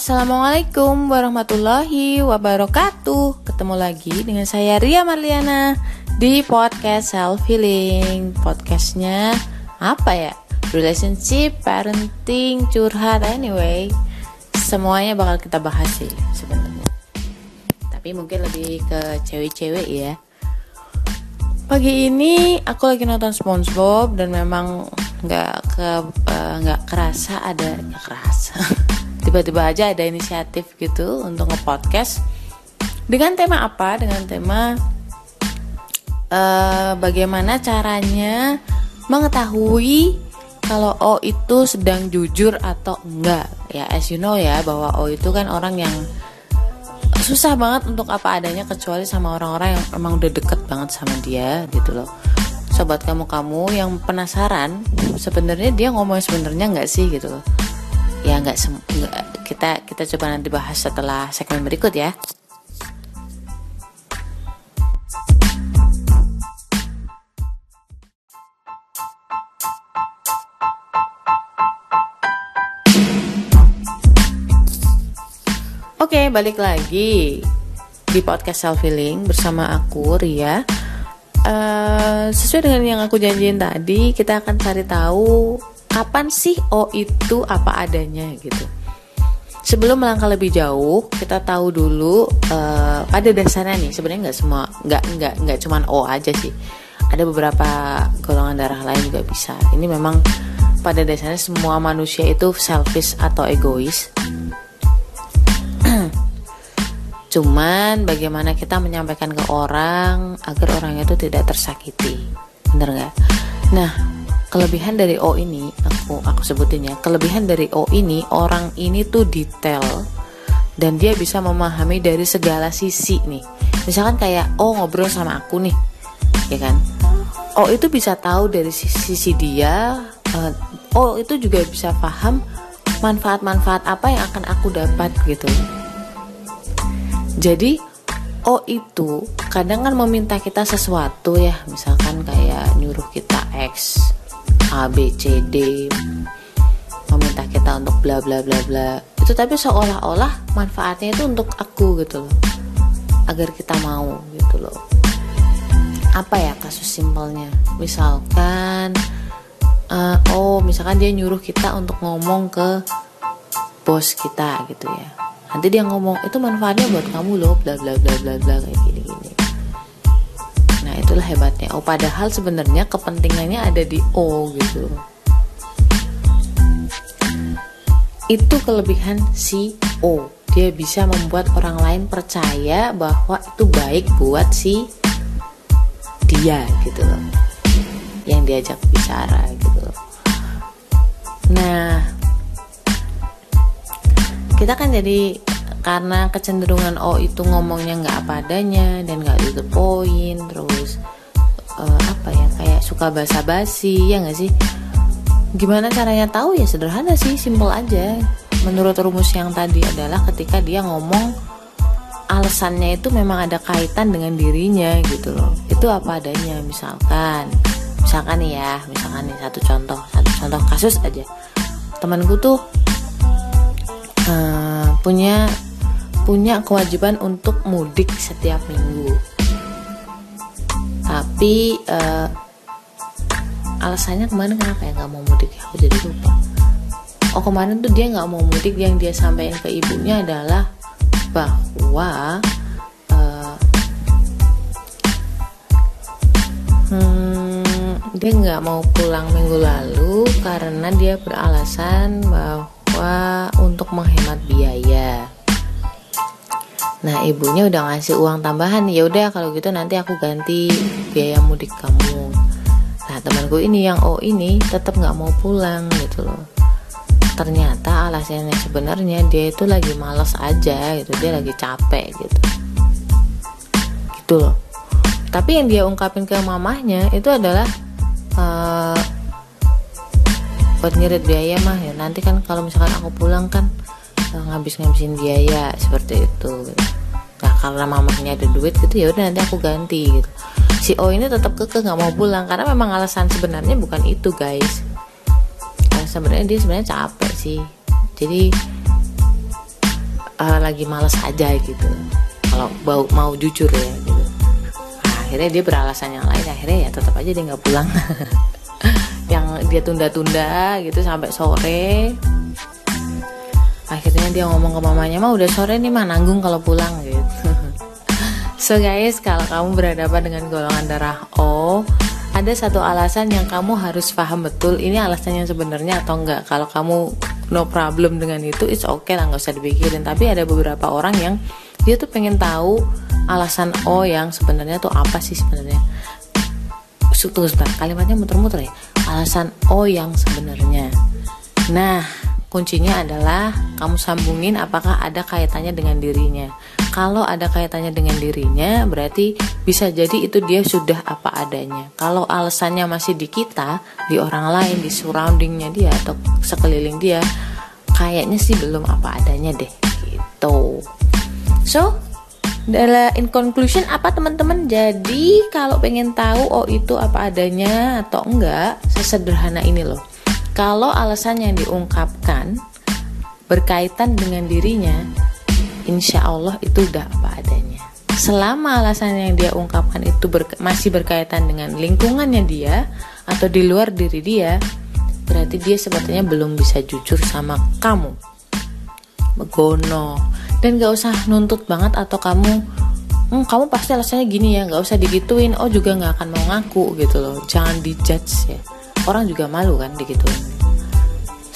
Assalamualaikum warahmatullahi wabarakatuh. Ketemu lagi dengan saya Ria Marliana Di podcast Self Healing Podcastnya apa ya? Relationship, parenting, curhat, anyway Semuanya bakal kita bahas sih sebenarnya. Tapi mungkin lebih ke cewek-cewek ya. Pagi ini aku lagi nonton SpongeBob dan memang nggak ke eh, nggak uh, kerasa ada nggak kerasa tiba-tiba aja ada inisiatif gitu untuk ngepodcast. Dengan tema apa? Dengan tema uh, bagaimana caranya mengetahui kalau O itu sedang jujur atau enggak. Ya as you know ya bahwa O itu kan orang yang susah banget untuk apa adanya kecuali sama orang-orang yang emang udah deket banget sama dia gitu loh. Sobat kamu kamu yang penasaran sebenarnya dia ngomong sebenarnya nggak sih gitu loh ya nggak kita kita coba nanti bahas setelah segmen berikut ya Oke, balik lagi di podcast self healing bersama aku Ria. Uh, sesuai dengan yang aku janjiin tadi, kita akan cari tahu kapan sih O itu apa adanya gitu. Sebelum melangkah lebih jauh, kita tahu dulu uh, pada dasarnya nih sebenarnya nggak semua nggak nggak nggak cuman O aja sih. Ada beberapa golongan darah lain juga bisa. Ini memang pada dasarnya semua manusia itu selfish atau egois Cuman bagaimana kita menyampaikan ke orang agar orang itu tidak tersakiti, bener nggak? Nah, kelebihan dari O ini aku aku sebutin ya, kelebihan dari O ini orang ini tuh detail dan dia bisa memahami dari segala sisi nih. Misalkan kayak O ngobrol sama aku nih, ya kan? O itu bisa tahu dari sisi, sisi dia. Uh, o itu juga bisa paham manfaat-manfaat apa yang akan aku dapat gitu jadi O itu kadang kan meminta kita sesuatu ya misalkan kayak nyuruh kita X A B C D. Meminta kita untuk bla bla bla bla. Itu tapi seolah-olah manfaatnya itu untuk aku gitu loh. Agar kita mau gitu loh. Apa ya kasus simpelnya? Misalkan uh, oh misalkan dia nyuruh kita untuk ngomong ke bos kita gitu ya. Nanti dia ngomong itu manfaatnya buat kamu loh bla bla bla bla bla kayak nah itulah hebatnya. Oh padahal sebenarnya kepentingannya ada di O gitu. Itu kelebihan si O. Dia bisa membuat orang lain percaya bahwa itu baik buat si dia gitu loh. Yang diajak bicara gitu loh. Nah kita kan jadi karena kecenderungan oh itu ngomongnya nggak apa adanya dan nggak itu poin terus uh, apa ya kayak suka basa-basi ya nggak sih? Gimana caranya tahu? Ya sederhana sih simple aja. Menurut rumus yang tadi adalah ketika dia ngomong alasannya itu memang ada kaitan dengan dirinya gitu loh. Itu apa adanya misalkan misalkan ya misalkan nih satu contoh satu contoh kasus aja. Temanku tuh uh, punya punya kewajiban untuk mudik setiap minggu. Tapi uh, alasannya kemarin kenapa ya nggak mau mudik ya? Aku jadi lupa. Oh kemarin tuh dia nggak mau mudik. Yang dia sampaikan ke ibunya adalah bahwa uh, hmm, dia nggak mau pulang minggu lalu karena dia beralasan bahwa untuk menghemat biaya. Nah, ibunya udah ngasih uang tambahan. Ya udah kalau gitu nanti aku ganti biaya mudik kamu. Nah, temanku ini yang oh ini tetap nggak mau pulang gitu loh. Ternyata alasannya sebenarnya dia itu lagi males aja gitu. Dia lagi capek gitu. Gitu loh. Tapi yang dia ungkapin ke mamahnya itu adalah uh, buat ngirit biaya mah ya nanti kan kalau misalkan aku pulang kan ngabis-ngabisin biaya seperti itu gitu. nah karena mamanya ada duit gitu ya udah nanti aku ganti gitu. Si O ini tetap keke nggak mau pulang karena memang alasan sebenarnya bukan itu guys. Nah, sebenarnya dia sebenarnya capek sih. Jadi uh, lagi males aja gitu. Kalau mau mau jujur ya gitu. Nah, akhirnya dia beralasan yang lain akhirnya ya tetap aja dia nggak pulang. Yang dia tunda-tunda gitu sampai sore akhirnya dia ngomong ke mamanya mah udah sore nih mah nanggung kalau pulang gitu. So guys kalau kamu berhadapan dengan golongan darah O ada satu alasan yang kamu harus paham betul ini alasan yang sebenarnya atau enggak. Kalau kamu no problem dengan itu it's okay lah nggak usah dipikirin. Tapi ada beberapa orang yang dia tuh pengen tahu alasan O yang sebenarnya tuh apa sih sebenarnya. Tunggu sebentar kalimatnya muter-muter ya. Alasan O yang sebenarnya. Nah kuncinya adalah kamu sambungin apakah ada kaitannya dengan dirinya kalau ada kaitannya dengan dirinya, berarti bisa jadi itu dia sudah apa adanya. Kalau alasannya masih di kita, di orang lain, di surroundingnya dia atau sekeliling dia, kayaknya sih belum apa adanya deh, gitu. So, dalam in conclusion apa teman-teman? Jadi kalau pengen tahu oh itu apa adanya atau enggak, sesederhana ini loh. Kalau alasan yang diungkapkan berkaitan dengan dirinya, insya Allah itu udah apa adanya. Selama alasan yang dia ungkapkan itu ber, masih berkaitan dengan lingkungannya dia atau di luar diri dia, berarti dia sebetulnya belum bisa jujur sama kamu. Begono. Dan gak usah nuntut banget atau kamu hmm, kamu pasti alasannya gini ya nggak usah digituin oh juga nggak akan mau ngaku gitu loh jangan dijudge ya orang juga malu kan digituin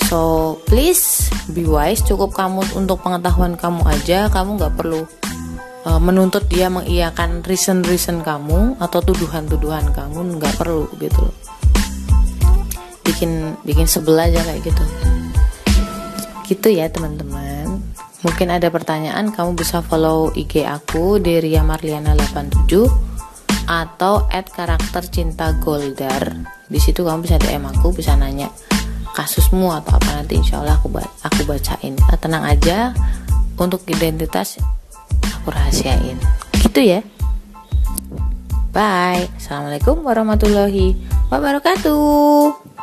So please be wise. Cukup kamu untuk pengetahuan kamu aja. Kamu nggak perlu uh, menuntut dia mengiyakan reason-reason kamu atau tuduhan-tuduhan kamu. Nggak perlu gitu. Bikin bikin sebel aja kayak gitu. Gitu ya teman-teman. Mungkin ada pertanyaan, kamu bisa follow IG aku Deria Marliana 87 atau add karakter cinta Goldar. Di situ kamu bisa DM aku, bisa nanya kasusmu atau apa nanti insya Allah aku aku bacain. Nah, tenang aja untuk identitas aku rahasiain. Gitu ya. Bye. Assalamualaikum warahmatullahi wabarakatuh.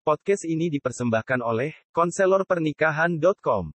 Podcast ini dipersembahkan oleh konselorpernikahan.com.